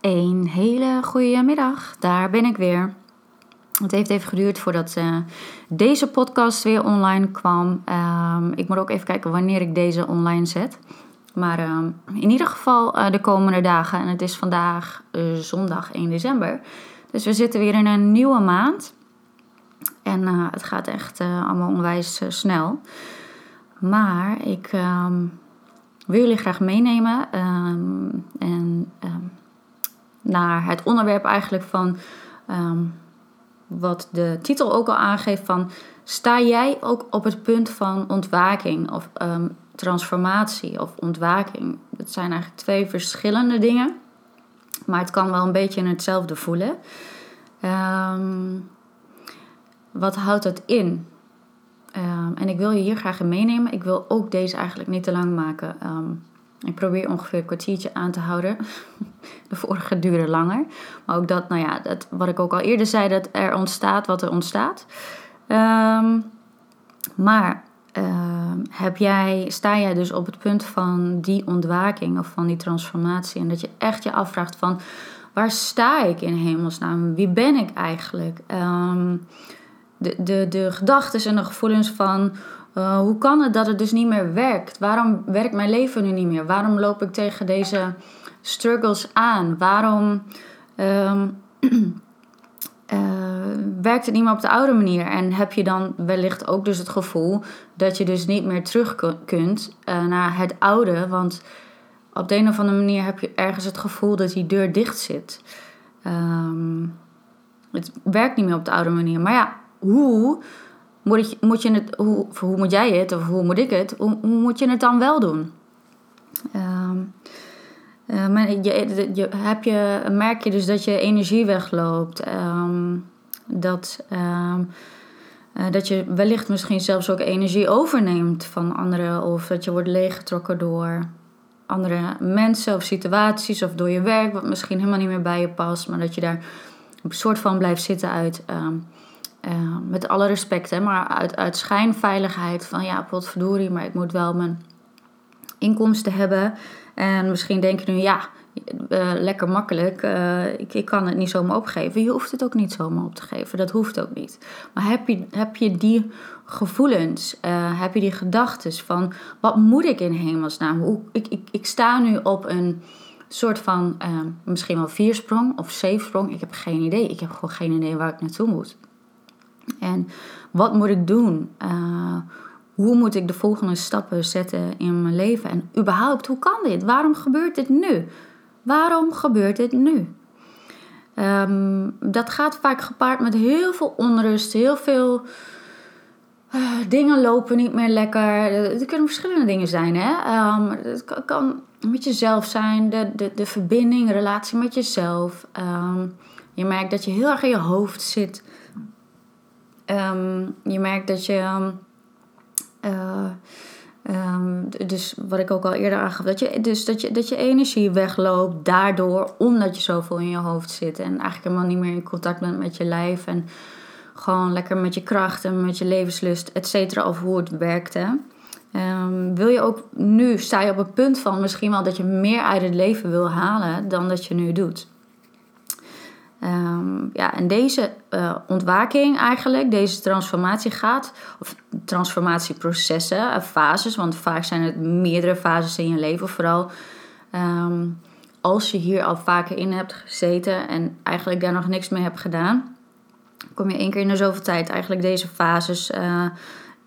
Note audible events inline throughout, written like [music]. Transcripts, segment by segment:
Een hele goede middag, daar ben ik weer. Het heeft even geduurd voordat uh, deze podcast weer online kwam. Um, ik moet ook even kijken wanneer ik deze online zet. Maar um, in ieder geval uh, de komende dagen. En het is vandaag uh, zondag 1 december. Dus we zitten weer in een nieuwe maand. En het gaat echt allemaal onwijs snel. Maar ik um, wil jullie graag meenemen. en naar het onderwerp eigenlijk van um, wat de titel ook al aangeeft van sta jij ook op het punt van ontwaking of um, transformatie of ontwaking? Dat zijn eigenlijk twee verschillende dingen, maar het kan wel een beetje in hetzelfde voelen. Um, wat houdt dat in? en ik wil je hier graag in meenemen. Ik wil ook deze eigenlijk niet te lang maken. Ik probeer ongeveer een kwartiertje aan te houden. [laughs] De vorige duurde langer. Maar ook dat, nou ja, dat, wat ik ook al eerder zei, dat er ontstaat wat er ontstaat. Um, maar uh, heb jij, sta jij dus op het punt van die ontwaking of van die transformatie? En dat je echt je afvraagt van, waar sta ik in hemelsnaam? Wie ben ik eigenlijk? Um, de, de, de gedachten en de gevoelens van uh, hoe kan het dat het dus niet meer werkt? Waarom werkt mijn leven nu niet meer? Waarom loop ik tegen deze struggles aan? Waarom um, uh, [clears throat] werkt het niet meer op de oude manier? En heb je dan wellicht ook dus het gevoel dat je dus niet meer terug kunt uh, naar het oude? Want op de een of andere manier heb je ergens het gevoel dat die deur dicht zit. Um, het werkt niet meer op de oude manier. Maar ja, hoe moet, je, moet je het, hoe, moet jij het of hoe moet ik het? Hoe, moet je het dan wel doen? Um, uh, maar je, heb je, merk je dus dat je energie wegloopt. Um, dat, um, uh, dat je wellicht misschien zelfs ook energie overneemt van anderen. Of dat je wordt leeggetrokken door andere mensen of situaties. Of door je werk, wat misschien helemaal niet meer bij je past. Maar dat je daar een soort van blijft zitten uit uh, met alle respect, hè, maar uit, uit schijnveiligheid van ja, potverdorie, maar ik moet wel mijn inkomsten hebben. En misschien denk je nu, ja, uh, lekker makkelijk, uh, ik, ik kan het niet zomaar opgeven. Je hoeft het ook niet zomaar op te geven, dat hoeft ook niet. Maar heb je, heb je die gevoelens, heb je die gedachten van, wat moet ik in hemelsnaam? Hoe, ik, ik, ik sta nu op een soort van, misschien wel viersprong of zeefsprong, ik heb geen idee. Ik heb gewoon geen idee waar ik naartoe moet. En wat moet ik doen? Uh, hoe moet ik de volgende stappen zetten in mijn leven? En überhaupt, hoe kan dit? Waarom gebeurt dit nu? Waarom gebeurt dit nu? Um, dat gaat vaak gepaard met heel veel onrust, heel veel uh, dingen lopen niet meer lekker. Het kunnen verschillende dingen zijn. Hè? Um, het kan met jezelf zijn, de, de, de verbinding, relatie met jezelf. Um, je merkt dat je heel erg in je hoofd zit. Um, je merkt dat je. Uh, um, dus wat ik ook al eerder aangaf, dat je, dus dat, je, dat je energie wegloopt daardoor, omdat je zoveel in je hoofd zit en eigenlijk helemaal niet meer in contact bent met je lijf en gewoon lekker met je kracht en met je levenslust, et cetera, of hoe het werkte. Um, wil je ook nu, sta je op een punt van misschien wel dat je meer uit het leven wil halen dan dat je nu doet. Um, ja, en deze uh, ontwaking eigenlijk, deze transformatie gaat, of transformatieprocessen, uh, fases, want vaak zijn het meerdere fases in je leven, vooral. Um, als je hier al vaker in hebt gezeten en eigenlijk daar nog niks mee hebt gedaan, kom je één keer in de zoveel tijd eigenlijk deze fases uh,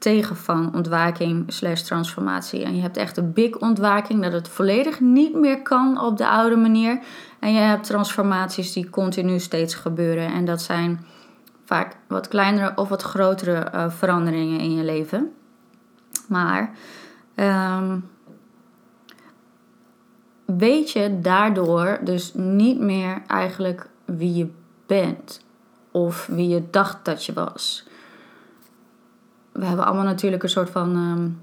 tegen van ontwaking slash transformatie. En je hebt echt een big ontwaking, dat het volledig niet meer kan op de oude manier. En je hebt transformaties die continu steeds gebeuren. En dat zijn vaak wat kleinere of wat grotere uh, veranderingen in je leven. Maar um, weet je daardoor dus niet meer eigenlijk wie je bent. Of wie je dacht dat je was we hebben allemaal natuurlijk een soort van um,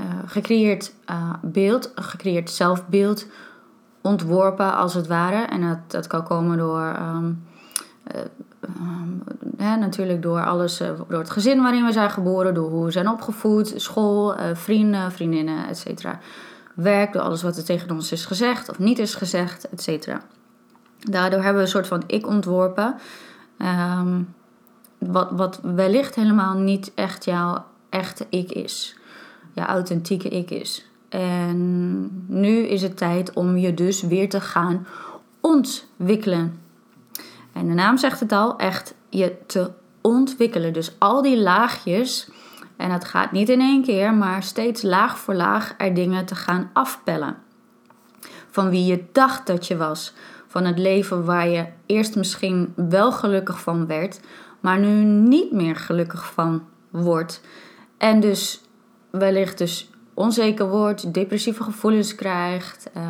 uh, gecreëerd uh, beeld, gecreëerd zelfbeeld ontworpen als het ware. En dat, dat kan komen door, um, uh, natuurlijk door alles, door het gezin waarin we zijn geboren, door hoe we zijn opgevoed, school, vrienden, vriendinnen, etc. Werk, door alles wat er tegen ons is gezegd of niet is gezegd, etc. Daardoor hebben we een soort van ik ontworpen. Ehm, wat, wat wellicht helemaal niet echt jouw echte ik is. Jouw authentieke ik is. En nu is het tijd om je dus weer te gaan ontwikkelen. En de naam zegt het al, echt je te ontwikkelen. Dus al die laagjes, en het gaat niet in één keer, maar steeds laag voor laag er dingen te gaan afpellen. Van wie je dacht dat je was. Van het leven waar je eerst misschien wel gelukkig van werd, maar nu niet meer gelukkig van wordt. En dus wellicht dus onzeker wordt, depressieve gevoelens krijgt, uh,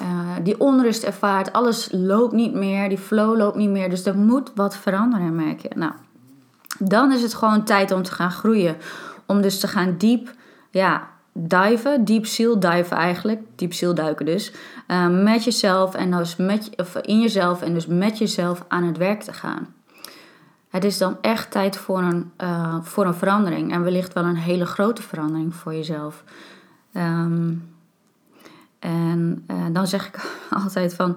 uh, die onrust ervaart, alles loopt niet meer, die flow loopt niet meer. Dus er moet wat veranderen, merk je. Nou, dan is het gewoon tijd om te gaan groeien. Om dus te gaan diep, ja, diven, diep ziel diven eigenlijk, diep ziel duiken dus, uh, met jezelf en dus met, in jezelf en dus met jezelf aan het werk te gaan. Het is dan echt tijd voor een, uh, voor een verandering en wellicht wel een hele grote verandering voor jezelf. Um, en uh, dan zeg ik [laughs] altijd van,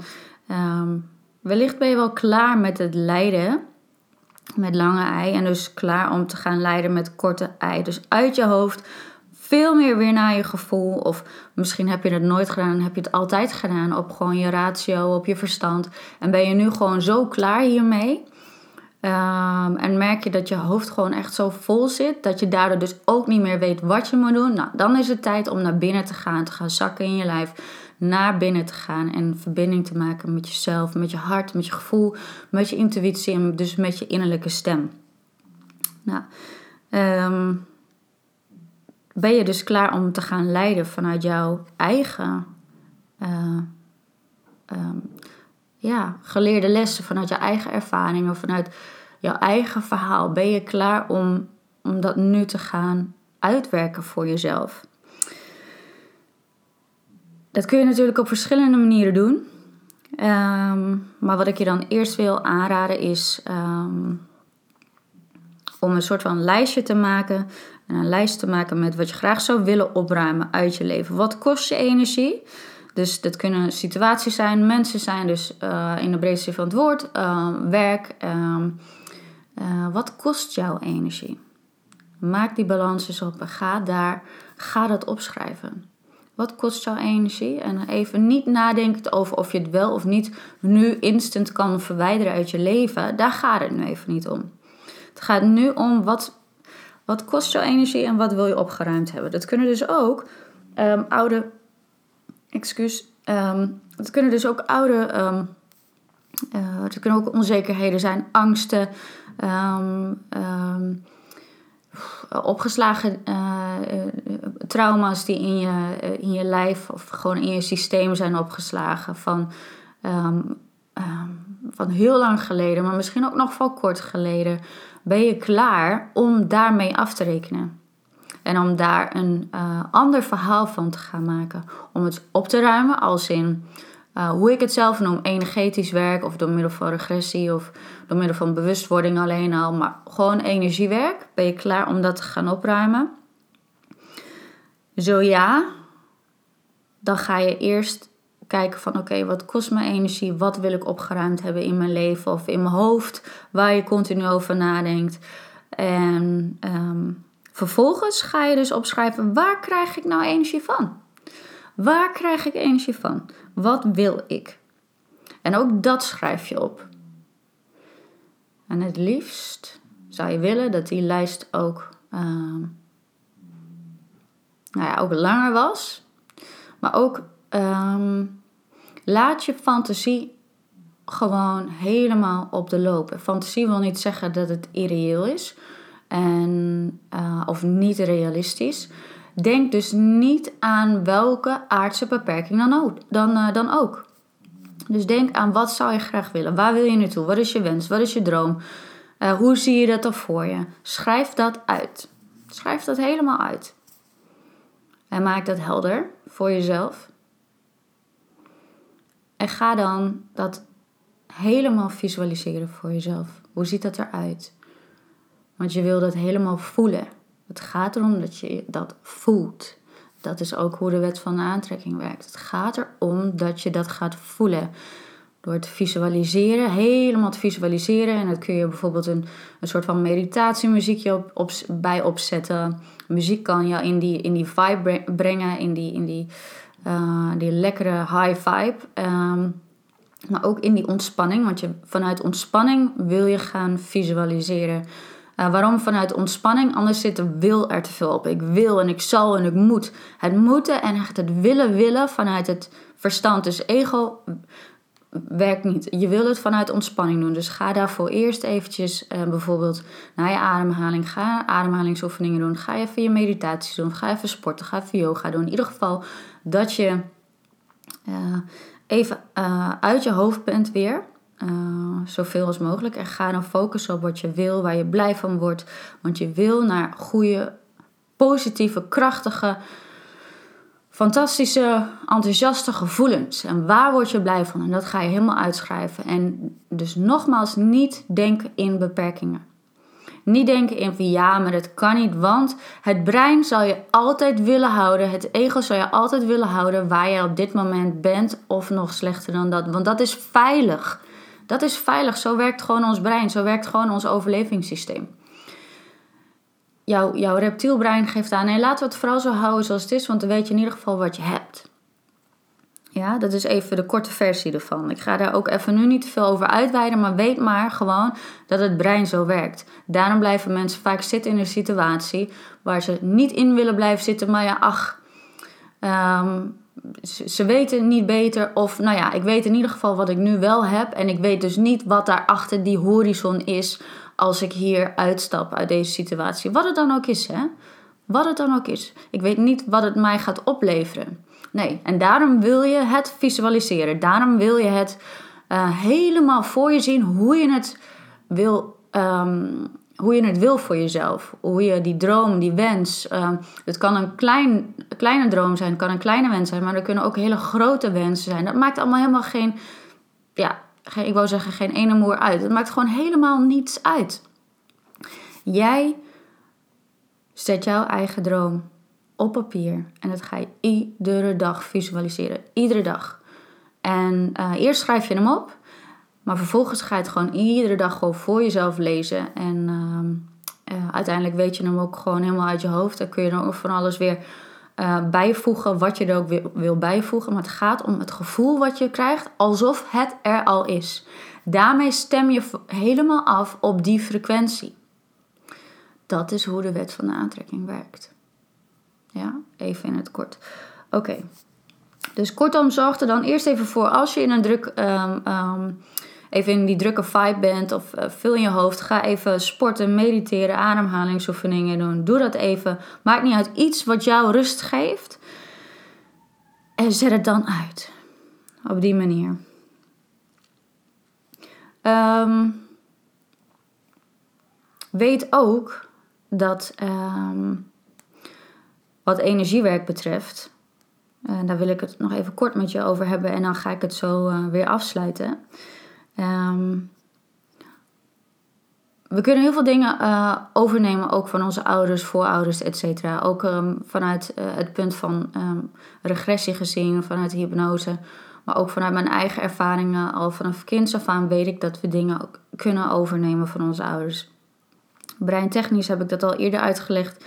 um, wellicht ben je wel klaar met het lijden met lange ei en dus klaar om te gaan lijden met korte ei. Dus uit je hoofd veel meer weer naar je gevoel. Of misschien heb je het nooit gedaan en heb je het altijd gedaan op gewoon je ratio, op je verstand. En ben je nu gewoon zo klaar hiermee. Um, en merk je dat je hoofd gewoon echt zo vol zit, dat je daardoor dus ook niet meer weet wat je moet doen. Nou, dan is het tijd om naar binnen te gaan, te gaan zakken in je lijf, naar binnen te gaan en verbinding te maken met jezelf, met je hart, met je gevoel, met je intuïtie en dus met je innerlijke stem. Nou, um, ben je dus klaar om te gaan leiden vanuit jouw eigen uh, ja, geleerde lessen, vanuit je eigen ervaringen, vanuit jouw eigen verhaal. Ben je klaar om, om dat nu te gaan uitwerken voor jezelf? Dat kun je natuurlijk op verschillende manieren doen. Um, maar wat ik je dan eerst wil aanraden is um, om een soort van lijstje te maken. Een lijst te maken met wat je graag zou willen opruimen uit je leven. Wat kost je energie? Dus dat kunnen situaties zijn, mensen zijn, dus uh, in de breedste van het woord, uh, werk. Uh, wat kost jouw energie? Maak die balans op en ga daar, ga dat opschrijven. Wat kost jouw energie? En even niet nadenken over of je het wel of niet nu instant kan verwijderen uit je leven. Daar gaat het nu even niet om. Het gaat nu om wat, wat kost jouw energie en wat wil je opgeruimd hebben. Dat kunnen dus ook um, oude excuus. Um, het kunnen dus ook oude. Um, kunnen ook onzekerheden zijn, angsten, um, opgeslagen uh, trauma's die in je, in je lijf of gewoon in je systeem zijn opgeslagen. Van, van heel lang geleden, maar misschien ook nog van kort geleden. Ben je klaar om daarmee af te rekenen? En om daar een uh, ander verhaal van te gaan maken. Om het op te ruimen als in uh, hoe ik het zelf noem, energetisch werk. Of door middel van regressie of door middel van bewustwording alleen al. Maar gewoon energiewerk. Ben je klaar om dat te gaan opruimen? Zo ja, dan ga je eerst kijken van oké, wat kost mijn energie? Wat wil ik opgeruimd hebben in mijn leven of in mijn hoofd? Waar je continu over nadenkt. En... Um, Vervolgens ga je dus opschrijven waar krijg ik nou energie van? Waar krijg ik energie van? Wat wil ik? En ook dat schrijf je op. En het liefst zou je willen dat die lijst ook, uh, nou ja, ook langer was. Maar ook uh, laat je fantasie gewoon helemaal op de loop. Fantasie wil niet zeggen dat het irreëel is en, uh, of niet realistisch. Denk dus niet aan welke aardse beperking dan ook. Dan, uh, dan ook. Dus denk aan wat zou je graag willen? Waar wil je naartoe? Wat is je wens? Wat is je droom? Uh, hoe zie je dat dan voor je? Schrijf dat uit. Schrijf dat helemaal uit. En maak dat helder voor jezelf. En ga dan dat helemaal visualiseren voor jezelf. Hoe ziet dat eruit? Want je wil dat helemaal voelen. Het gaat erom dat je dat voelt. Dat is ook hoe de wet van de aantrekking werkt. Het gaat erom dat je dat gaat voelen. Door te visualiseren, helemaal te visualiseren. En dat kun je bijvoorbeeld een, een soort van meditatiemuziekje op, op, bij opzetten. Muziek kan je in die, in die vibe brengen, in die, in die, uh, die lekkere high vibe. Um, maar ook in die ontspanning, want je, vanuit ontspanning wil je gaan visualiseren. Uh, waarom vanuit ontspanning? Anders zit wil er te veel op. Ik wil en ik zal en ik moet. Het moeten en echt het willen willen vanuit het verstand. Dus ego werkt niet. Je wil het vanuit ontspanning doen. Dus ga daarvoor eerst eventjes uh, bijvoorbeeld naar je ademhaling. Ga ademhalingsoefeningen doen. Ga even je meditaties doen. Ga even sporten. Ga even yoga doen. In ieder geval dat je uh, even uit je hoofd bent weer. Zoveel als mogelijk. En ga dan focussen op wat je wil, waar je blij van wordt. Want je wil naar goede, positieve, krachtige fantastische, enthousiaste gevoelens. En waar word je blij van? En dat ga je helemaal uitschrijven. En dus nogmaals, niet denken in beperkingen. Niet denken in van ja, maar dat kan niet, want het brein zal je altijd willen houden, het ego zal je altijd willen houden waar je op dit moment bent of nog slechter dan dat. Want dat is veilig. Dat is veilig. Zo werkt gewoon ons brein, zo werkt gewoon ons overlevingssysteem jouw, jouw reptielbrein geeft aan: nee, laten we het vooral zo houden zoals het is, want dan weet je in ieder geval wat je hebt. Ja, dat is even de korte versie ervan. Ik ga daar ook even nu niet te veel over uitweiden, maar weet maar gewoon dat het brein zo werkt. Daarom blijven mensen vaak zitten in een situatie waar ze niet in willen blijven zitten, maar ja, ach, ehm, ze weten niet beter. Of nou ja, ik weet in ieder geval wat ik nu wel heb. En ik weet dus niet wat daar achter die horizon is als ik hier uitstap uit deze situatie. Wat het dan ook is, hè? Wat het dan ook is. Ik weet niet wat het mij gaat opleveren. Nee, en daarom wil je het visualiseren. Daarom wil je het uh, helemaal voor je zien hoe je het wil. Um, hoe je het wil voor jezelf. Hoe je die droom, die wens. Uh, het kan een klein, kleine droom zijn, het kan een kleine wens zijn, maar er kunnen ook hele grote wensen zijn. Dat maakt allemaal helemaal geen. Ja, geen, ik wou zeggen geen ene moer uit. Het maakt gewoon helemaal niets uit. Jij zet jouw eigen droom op papier en dat ga je iedere dag visualiseren. Iedere dag. En uh, eerst schrijf je hem op, maar vervolgens ga je het gewoon iedere dag gewoon voor jezelf lezen. En uh, uh, uiteindelijk weet je hem ook gewoon helemaal uit je hoofd. Dan kun je dan ook van alles weer uh, bijvoegen wat je er ook wil, wil bijvoegen. Maar het gaat om het gevoel wat je krijgt alsof het er al is. Daarmee stem je helemaal af op die frequentie. Dat is hoe de wet van de aantrekking werkt. Ja, even in het kort. Oké. Dus kortom, zorg er dan eerst even voor als je in een druk um, um, even in die drukke vibe bent of uh, veel in je hoofd, ga even sporten, mediteren, ademhalingsoefeningen doen. Doe dat even. Maakt niet uit iets wat jou rust geeft. En zet het dan uit. Op die manier. Um, weet ook dat um, wat energiewerk betreft, en daar wil ik het nog even kort met je over hebben en dan ga ik het zo uh, weer afsluiten. Um, we kunnen heel veel dingen uh, overnemen, ook van onze ouders, voorouders, et cetera. Ook um, vanuit uh, het punt van um, regressie gezien, vanuit hypnose. Maar ook vanuit mijn eigen ervaringen, al vanaf kinds af aan weet ik dat we dingen kunnen overnemen van onze ouders. Breintechnisch heb ik dat al eerder uitgelegd.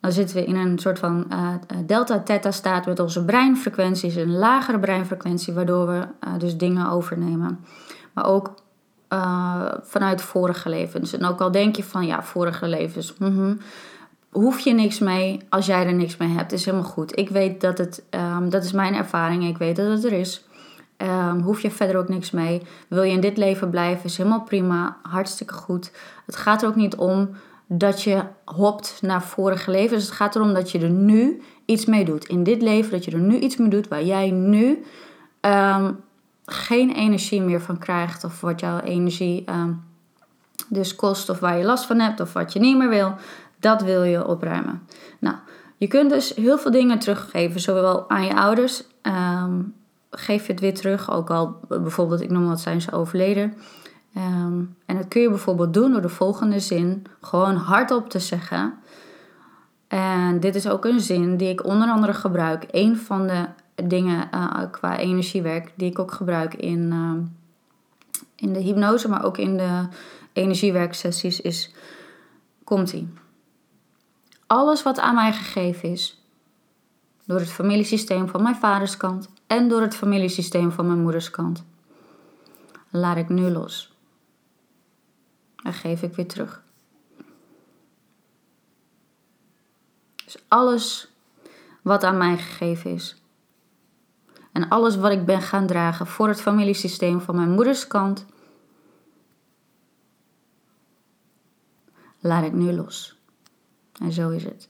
Dan zitten we in een soort van uh, delta-theta staat met onze breinfrequenties, een lagere breinfrequentie, waardoor we dus dingen overnemen. Maar ook uh, vanuit vorige levens. En ook al denk je van ja, vorige levens, mm hoef je niks mee als jij er niks mee hebt. is helemaal goed. Ik weet dat het, um, dat is mijn ervaring, ik weet dat het er is. Um, hoef je verder ook niks mee. Wil je in dit leven blijven, is helemaal prima, hartstikke goed. Het gaat er ook niet om dat je hopt naar vorige levens. Het gaat erom dat je er nu iets mee doet. In dit leven, dat je er nu iets mee doet waar jij nu um, geen energie meer van krijgt. Of wat jouw energie um, dus kost. Of waar je last van hebt. Of wat je niet meer wil. Dat wil je opruimen. Nou, je kunt dus heel veel dingen teruggeven. Zowel aan je ouders. Um, geef je het weer terug. Ook al bijvoorbeeld, ik noem wat, zijn ze overleden. Um, en dat kun je bijvoorbeeld doen door de volgende zin gewoon hardop te zeggen. En dit is ook een zin die ik onder andere gebruik. Een van de dingen uh, qua energiewerk die ik ook gebruik in, uh, in de hypnose, maar ook in de energiewerksessies is, komt ie. Alles wat aan mij gegeven is, door het familiesysteem van mijn vaders kant en door het familiesysteem van mijn moeders kant, laat ik nu los. En geef ik weer terug. Dus alles wat aan mij gegeven is. En alles wat ik ben gaan dragen voor het familiesysteem van mijn moeders kant, laat ik nu los. En zo is het.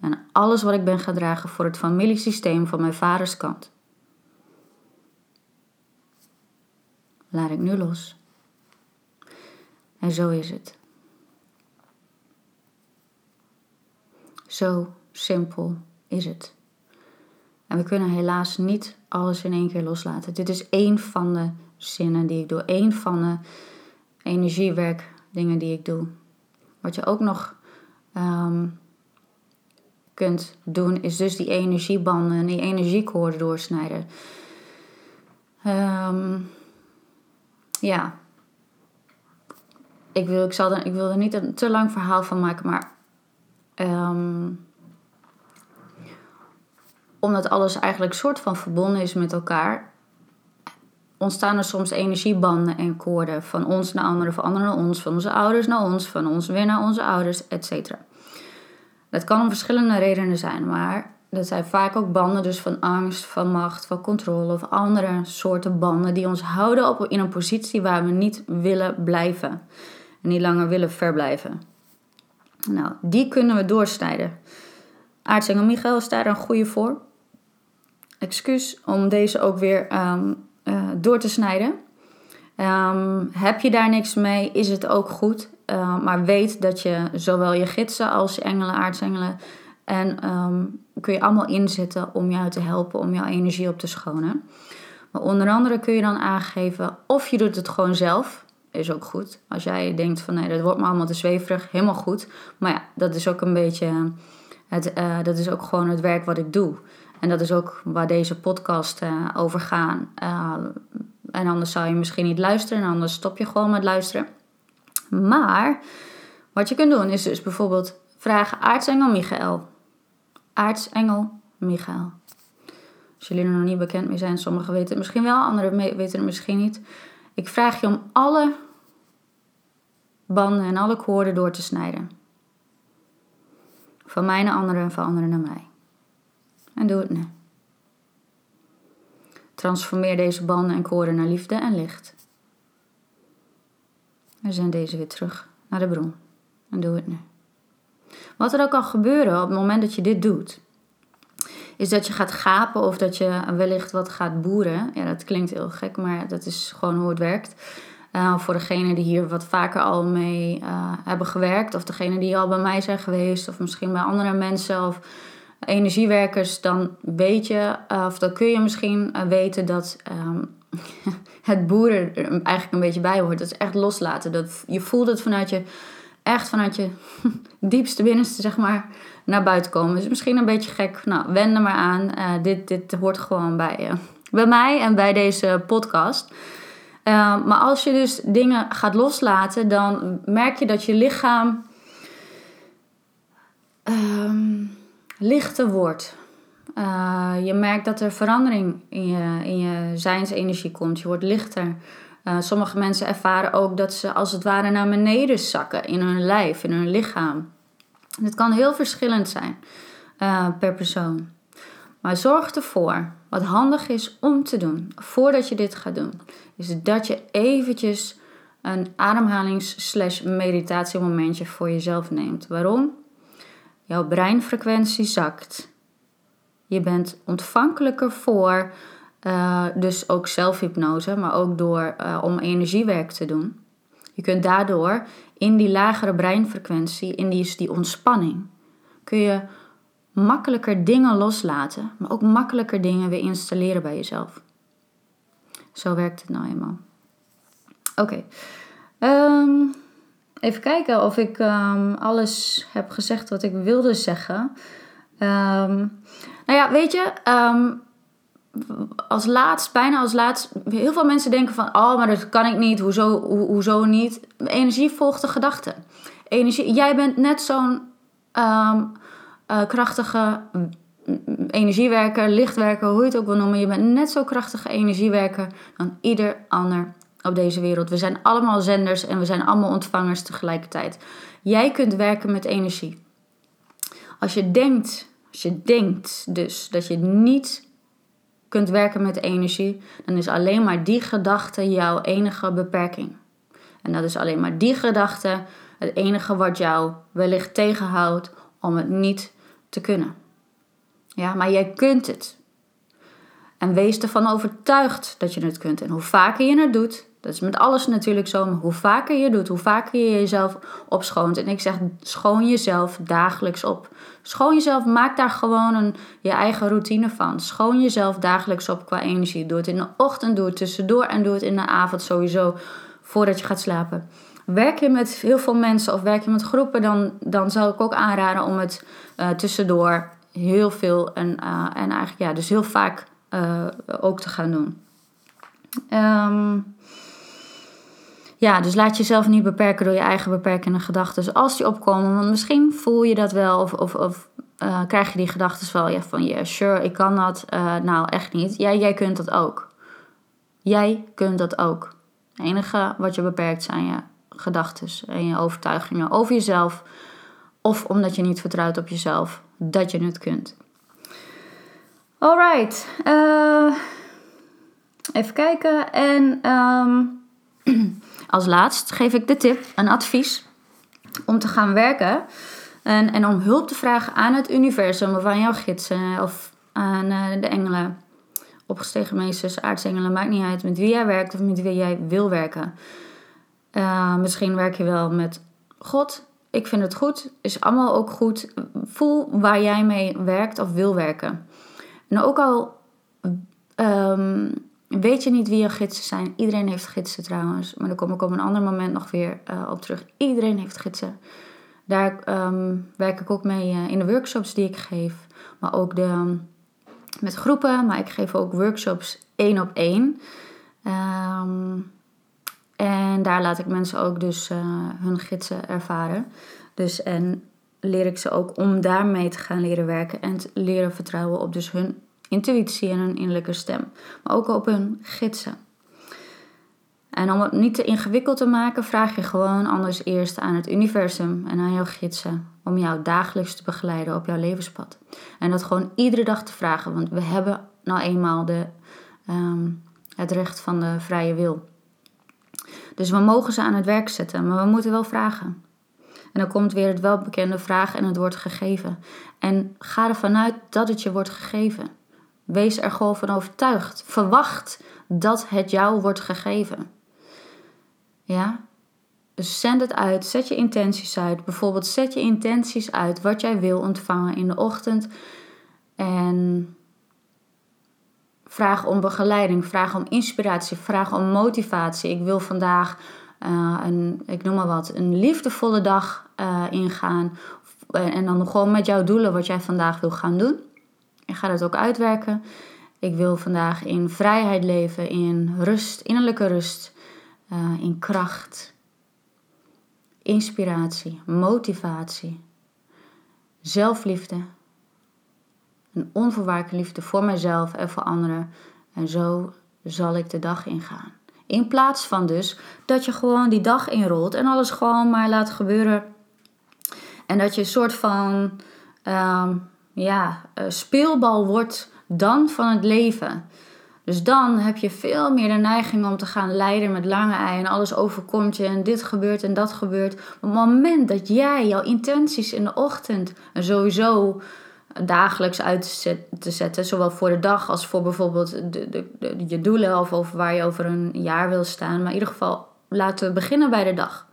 En alles wat ik ben gaan dragen voor het familiesysteem van mijn vaders kant, laat ik nu los. En zo is het. Zo simpel is het. En we kunnen helaas niet alles in één keer loslaten. Dit is één van de zinnen die ik doe. Één van de energiewerkdingen die ik doe. Wat je ook nog ehm, kunt doen, is dus die energiebanden en die energiekoorden doorsnijden. Um, ja. Ik wil, ik, zal er, ik wil er niet een te lang verhaal van maken, maar. Um, omdat alles eigenlijk soort van verbonden is met elkaar, ontstaan er soms energiebanden en koorden van ons naar anderen, van anderen naar ons, van onze ouders naar ons, van ons weer naar onze ouders, etc. Dat kan om verschillende redenen zijn, maar dat zijn vaak ook banden dus van angst, van macht, van controle of andere soorten banden die ons houden op, in een positie waar we niet willen blijven en niet langer willen verblijven. Nou, die kunnen we doorsnijden. Aartsengel Michael is daar een goede voor excuus om deze ook weer ehm, eh, door te snijden. Um, heb je daar niks mee, is het ook goed. Uh, maar weet dat je zowel je gidsen als je engelen, aartsengelen... en um, kun je allemaal inzetten om jou te helpen, om jouw energie op te schonen. Maar onder andere kun je dan aangeven of je doet het gewoon zelf. Is ook goed. Als jij denkt van nee, dat wordt me allemaal te zweverig, helemaal goed. Maar ja, dat is ook een beetje... Het, uh, dat is ook gewoon het werk wat ik doe. En dat is ook waar deze podcast uh, over gaat. Uh, en anders zou je misschien niet luisteren en anders stop je gewoon met luisteren. Maar wat je kunt doen is dus bijvoorbeeld vragen aartsengel Michael. Aartsengel Michael. Als jullie er nog niet bekend mee zijn, sommigen weten het misschien wel, anderen weten het misschien niet. Ik vraag je om alle banden en alle koorden door te snijden. Van mij naar anderen en van anderen naar mij. En doe het nu. Transformeer deze banden en koorden naar liefde en licht. En zend deze weer terug naar de bron. En doe het nu. Wat er ook kan gebeuren op het moment dat je dit doet, is dat je gaat gapen of dat je wellicht wat gaat boeren. Ja, dat klinkt heel gek, maar dat is gewoon hoe het werkt. Uh, voor degenen die hier wat vaker al mee uh, hebben gewerkt, of degenen die al bij mij zijn geweest, of misschien bij andere mensen, of energiewerkers, dan weet je, uh, of dan kun je misschien uh, weten dat um, [laughs] het boeren er eigenlijk een beetje bij hoort. Dat is echt loslaten. Dat, je voelt het vanuit je, echt vanuit je [laughs] diepste binnenste, zeg maar, naar buiten komen. is misschien een beetje gek. Nou, wend er maar aan. Uh, dit, dit hoort gewoon bij, bij mij en bij deze podcast. maar als je dus dingen gaat loslaten, dan merk je dat je lichaam. Um, lichter wordt. Uh, je merkt dat er verandering in je, in je zijnsenergie komt. Je wordt lichter. Uh, sommige mensen ervaren ook dat ze als het ware naar beneden zakken in hun lijf, in hun lichaam. Het kan heel verschillend zijn uh, per persoon. Maar zorg ervoor, wat handig is om te doen voordat je dit gaat doen, is dat je eventjes een ademhalings- meditatiemomentje voor jezelf neemt. Waarom? Jouw breinfrequentie zakt. Je bent ontvankelijker voor, uh, dus ook zelfhypnose, maar ook door uh, om energiewerk te doen. Je kunt daardoor in die lagere breinfrequentie, in die, die ontspanning, kun je makkelijker dingen loslaten, maar ook makkelijker dingen weer installeren bij jezelf. Zo werkt het nou eenmaal. Oké. Ehm, Even kijken of ik um, alles heb gezegd wat ik wilde zeggen. Um, nou ja, weet je, um, als laatst, bijna als laatst, heel veel mensen denken van, oh, maar dat kan ik niet, hoezo, ho, hoezo niet? Energie volgt de gedachte. Energie, jij bent net zo'n uh, krachtige energiewerker, lichtwerker, hoe je het ook wil noemen. Je bent net zo krachtige energiewerker dan ieder ander op deze wereld. We zijn allemaal zenders en we zijn allemaal ontvangers tegelijkertijd. Jij kunt werken met energie. Als je denkt, als je denkt dus dat je niet kunt werken met energie, dan is alleen maar die gedachte jouw enige beperking. En dat is alleen maar die gedachte het enige wat jou wellicht tegenhoudt om het niet te kunnen. Ja, maar jij kunt het. En wees ervan overtuigd dat je het kunt. En hoe vaker je het doet, dat is met alles natuurlijk zo, maar hoe vaker je doet, hoe vaker je jezelf opschoont. En ik zeg, schoon jezelf dagelijks op. Schoon jezelf, maak daar gewoon een, je eigen routine van. Schoon jezelf dagelijks op qua energie. Doe het in de ochtend, doe het tussendoor en doe het in de avond sowieso voordat je gaat slapen. Werk je met heel veel mensen of werk je met groepen, dan, dan zou ik ook aanraden om het uh, tussendoor heel veel en, uh, en eigenlijk ja, dus heel vaak uh, ook te gaan doen. Um, ja, dus laat jezelf niet beperken door je eigen beperkende gedachten. Als die opkomen, want misschien voel je dat wel of, of, of uh, krijg je die gedachten wel ja, van yeah, sure, ik kan dat. Uh, nou, echt niet. Jij, jij kunt dat ook. Jij kunt dat ook. Het enige wat je beperkt zijn je gedachten en je overtuigingen over jezelf. Of omdat je niet vertrouwt op jezelf dat je het kunt. Alright. Uh, even kijken. En um, [clears throat] als laatst geef ik de tip, een advies om te gaan werken. En, en om hulp te vragen aan het universum of aan jouw gidsen of aan uh, de engelen. Opgestegen meesters, aartsengelen, maakt niet uit met wie jij werkt of met wie jij wil werken. Uh, misschien werk je wel met God. Ik vind het goed. Is allemaal ook goed. Voel waar jij mee werkt of wil werken. En ook al um, weet je niet wie je gidsen zijn. Iedereen heeft gidsen trouwens. Maar daar kom ik op een ander moment nog weer uh, op terug. Iedereen heeft gidsen. Daar um, werk ik ook mee uh, in de workshops die ik geef. Maar ook de, met groepen. Maar ik geef ook workshops één op één. Um, en daar laat ik mensen ook dus uh, hun gidsen ervaren. Dus en leer ik ze ook om daarmee te gaan leren werken. En te leren vertrouwen op dus hun intuïtie en hun innerlijke stem. Maar ook op hun gidsen. En om het niet te ingewikkeld te maken, vraag je gewoon anders eerst aan het universum en aan jouw gidsen om jou dagelijks te begeleiden op jouw levenspad. En dat gewoon iedere dag te vragen, want we hebben nou eenmaal de, um, het recht van de vrije wil. Dus we mogen ze aan het werk zetten, maar we moeten wel vragen. En dan komt weer het welbekende vraag en het wordt gegeven. En ga ervan uit dat het je wordt gegeven. Wees er gewoon van overtuigd. Verwacht dat het jou wordt gegeven. Ja? Dus zend het uit. Zet je intenties uit. Bijvoorbeeld zet je intenties uit wat jij wil ontvangen in de ochtend. En vraag om begeleiding. Vraag om inspiratie. Vraag om motivatie. Ik wil vandaag uh, een, ik noem maar wat, een liefdevolle dag uh, ingaan. En dan gewoon met jouw doelen wat jij vandaag wil gaan doen. Ik ga dat ook uitwerken. Ik wil vandaag in vrijheid leven, in rust, innerlijke rust, uh, in kracht, inspiratie, motivatie, zelfliefde. Een onvoorwaardelijke liefde voor mezelf en voor anderen. En zo zal ik de dag ingaan. In plaats van dus dat je gewoon die dag inrolt en alles gewoon maar laat gebeuren. En dat je een soort van um, ja, uh, speelbal wordt dan van het leven. Dus dan heb je veel meer de neiging om te gaan leiden met lange ei en alles overkomt je en dit gebeurt en dat gebeurt. Op het moment dat jij jouw intenties in de ochtend en sowieso dagelijks uit te zetten, zowel voor de dag als voor bijvoorbeeld de, de, de, je doelen of, of waar je over een jaar wil staan. Maar in ieder geval, laten we beginnen bij de dag.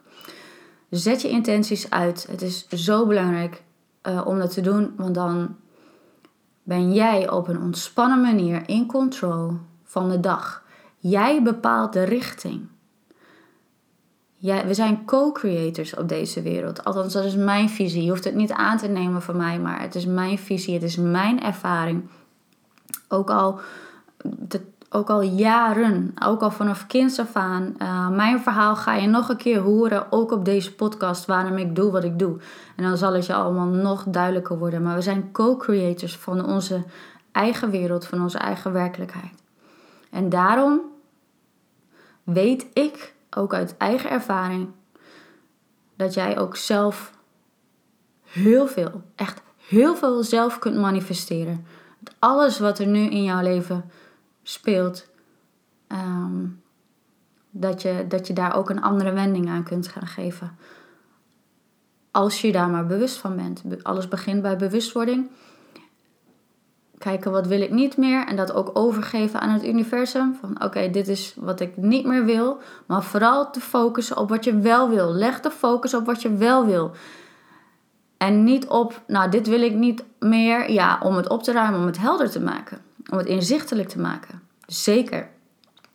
Zet je intenties uit. Het is zo belangrijk uh, om dat te doen, want dan ben jij op een ontspannen manier in control van de dag. Jij bepaalt de richting. Ja, we zijn co-creators op deze wereld. Althans, dat is mijn visie. Je hoeft het niet aan te nemen van mij, maar het is mijn visie, het is mijn ervaring. Ook al ook al jaren, ook al vanaf kinds af aan. Uh, mijn verhaal ga je nog een keer horen, ook op deze podcast, waarom ik doe wat ik doe. En dan zal het je allemaal nog duidelijker worden. Maar we zijn co-creators van onze eigen wereld, van onze eigen werkelijkheid. En daarom weet ik, ook uit eigen ervaring, dat jij ook zelf heel veel, echt heel veel zelf kunt manifesteren. Alles wat er nu in jouw leven speelt, ehm, dat, je, dat je daar ook een andere wending aan kunt gaan geven. Als je daar maar bewust van bent. Alles begint bij bewustwording. Kijken wat wil ik niet meer en dat ook overgeven aan het universum. Van oké, dit is wat ik niet meer wil. Maar vooral te focussen op wat je wel wil. Leg de focus op wat je wel wil. En niet op, nou, dit wil ik niet meer. Ja, om het op te ruimen, om het helder te maken. Om het inzichtelijk te maken. Zeker.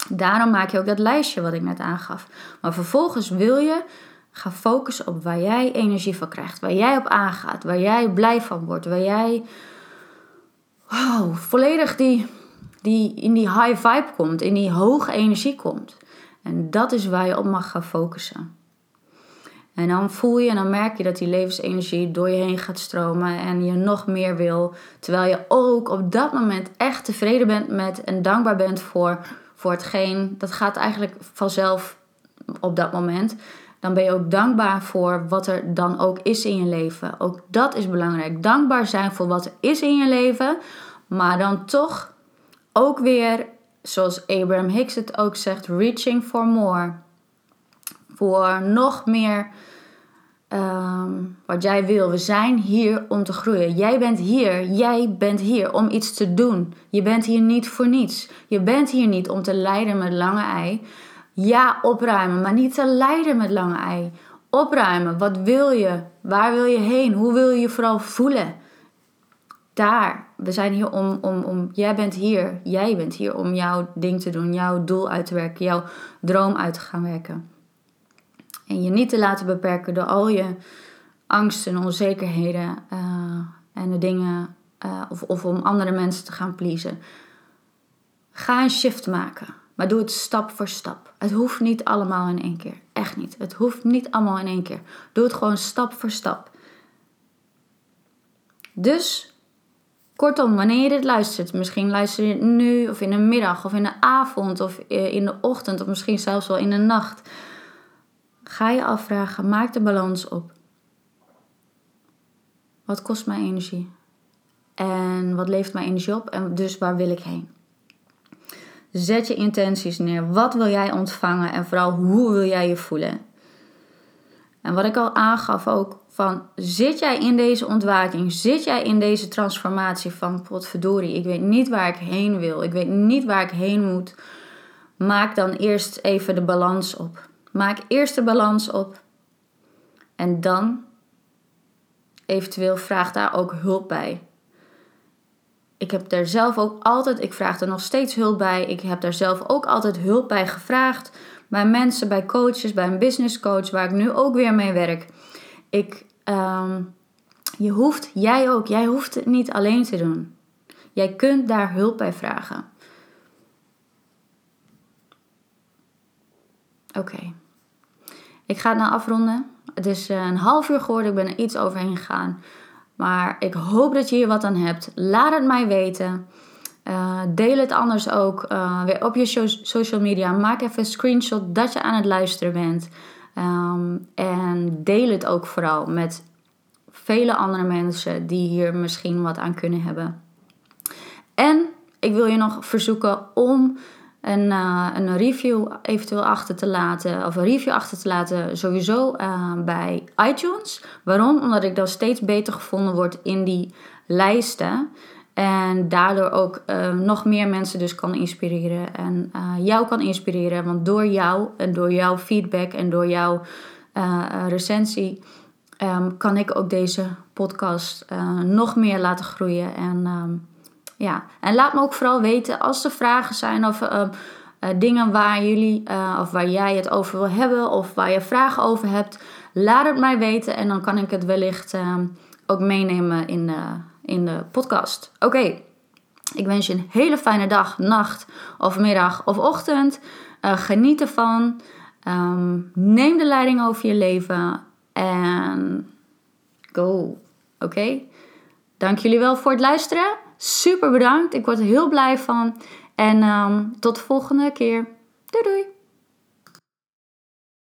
Daarom maak je ook dat lijstje wat ik net aangaf. Maar vervolgens wil je gaan focussen op waar jij energie van krijgt. Waar jij op aangaat. Waar jij blij van wordt. Waar jij wow, volledig die, die, in die high vibe komt. In die hoge energie komt. En dat is waar je op mag gaan focussen. En dan voel je en dan merk je dat die levensenergie door je heen gaat stromen en je nog meer wil. Terwijl je ook op dat moment echt tevreden bent met en dankbaar bent voor, voor hetgeen. Dat gaat eigenlijk vanzelf op dat moment. Dan ben je ook dankbaar voor wat er dan ook is in je leven. Ook dat is belangrijk. Dankbaar zijn voor wat er is in je leven. Maar dan toch ook weer, zoals Abraham Hicks het ook zegt, reaching for more voor nog meer ehm, wat jij wil. We zijn hier om te groeien. Jij bent hier, jij bent hier om iets te doen. Je bent hier niet voor niets. Je bent hier niet om te lijden met lange ei. Ja, opruimen, maar niet te lijden met lange ei. Opruimen, wat wil je? Waar wil je heen? Hoe wil je je vooral voelen? Daar, we zijn hier om, om, om, jij bent hier, jij bent hier om jouw ding te doen, jouw doel uit te werken, jouw droom uit te gaan werken. En je niet te laten beperken door al je angsten en onzekerheden uh, en de dingen, uh, of, of om andere mensen te gaan pleasen. Ga een shift maken, maar doe het stap voor stap. Het hoeft niet allemaal in één keer. Echt niet. Het hoeft niet allemaal in één keer. Doe het gewoon stap voor stap. Dus, kortom, wanneer je dit luistert, misschien luister je het nu of in de middag of in de avond of eh, in de ochtend of misschien zelfs wel in de nacht. Ga je afvragen, maak de balans op. Wat kost mij energie? En wat levert mij energie op? En dus waar wil ik heen? Zet je intenties neer. Wat wil jij ontvangen? En vooral hoe wil jij je voelen? En wat ik al aangaf ook, van zit jij in deze ontwaking? Zit jij in deze transformatie van potverdorie? Ik weet niet waar ik heen wil. Ik weet niet waar ik heen moet. Maak dan eerst even de balans op. Maak eerst de balans op. En dan eventueel vraag daar ook hulp bij. Ik heb daar zelf ook altijd, ik vraag er nog steeds hulp bij. Ik heb daar zelf ook altijd hulp bij gevraagd. Bij mensen, bij coaches, bij een business coach, waar ik nu ook weer mee werk. Ik, ehm, je hoeft, jij ook, jij hoeft het niet alleen te doen. Jij kunt daar hulp bij vragen. Oké. Ik ga het nou afronden. Het is eh, een half uur geworden. Ik ben er iets overheen gegaan. Maar ik hoop dat je hier wat aan hebt. Laat het mij weten. Uh, deel het anders ook uh, weer op je social media. Maak even een screenshot dat je aan het luisteren bent. Um, en deel het ook vooral met vele andere mensen die hier misschien wat aan kunnen hebben. En ik wil je nog verzoeken om een, uh, een review eventueel achter te laten. Of een review achter te laten sowieso uh, bij iTunes. Waarom? Omdat ik dan steeds beter gevonden word in die lijsten. En daardoor ook uh, nog meer mensen dus kan inspireren. En jou kan inspireren. Want door jou en door jouw feedback en door jouw recensie... Um, kan ik ook deze podcast nog meer laten groeien. En... Um, ja, en laat me ook vooral weten als er vragen zijn of uh, uh, dingen waar jullie uh, of waar jij het over wil hebben of waar je vragen over hebt. Laat het mij weten en dan kan ik het wellicht ehm, ook meenemen in de, in de podcast. Oké, Ik wens je een hele fijne dag, nacht of middag of ochtend. Uh, geniet ervan. Ehm, neem de leiding over je leven en go. Oké? Dank jullie wel voor het luisteren. Super bedankt. Ik word er heel blij van. En um, tot de volgende keer. Doei doei.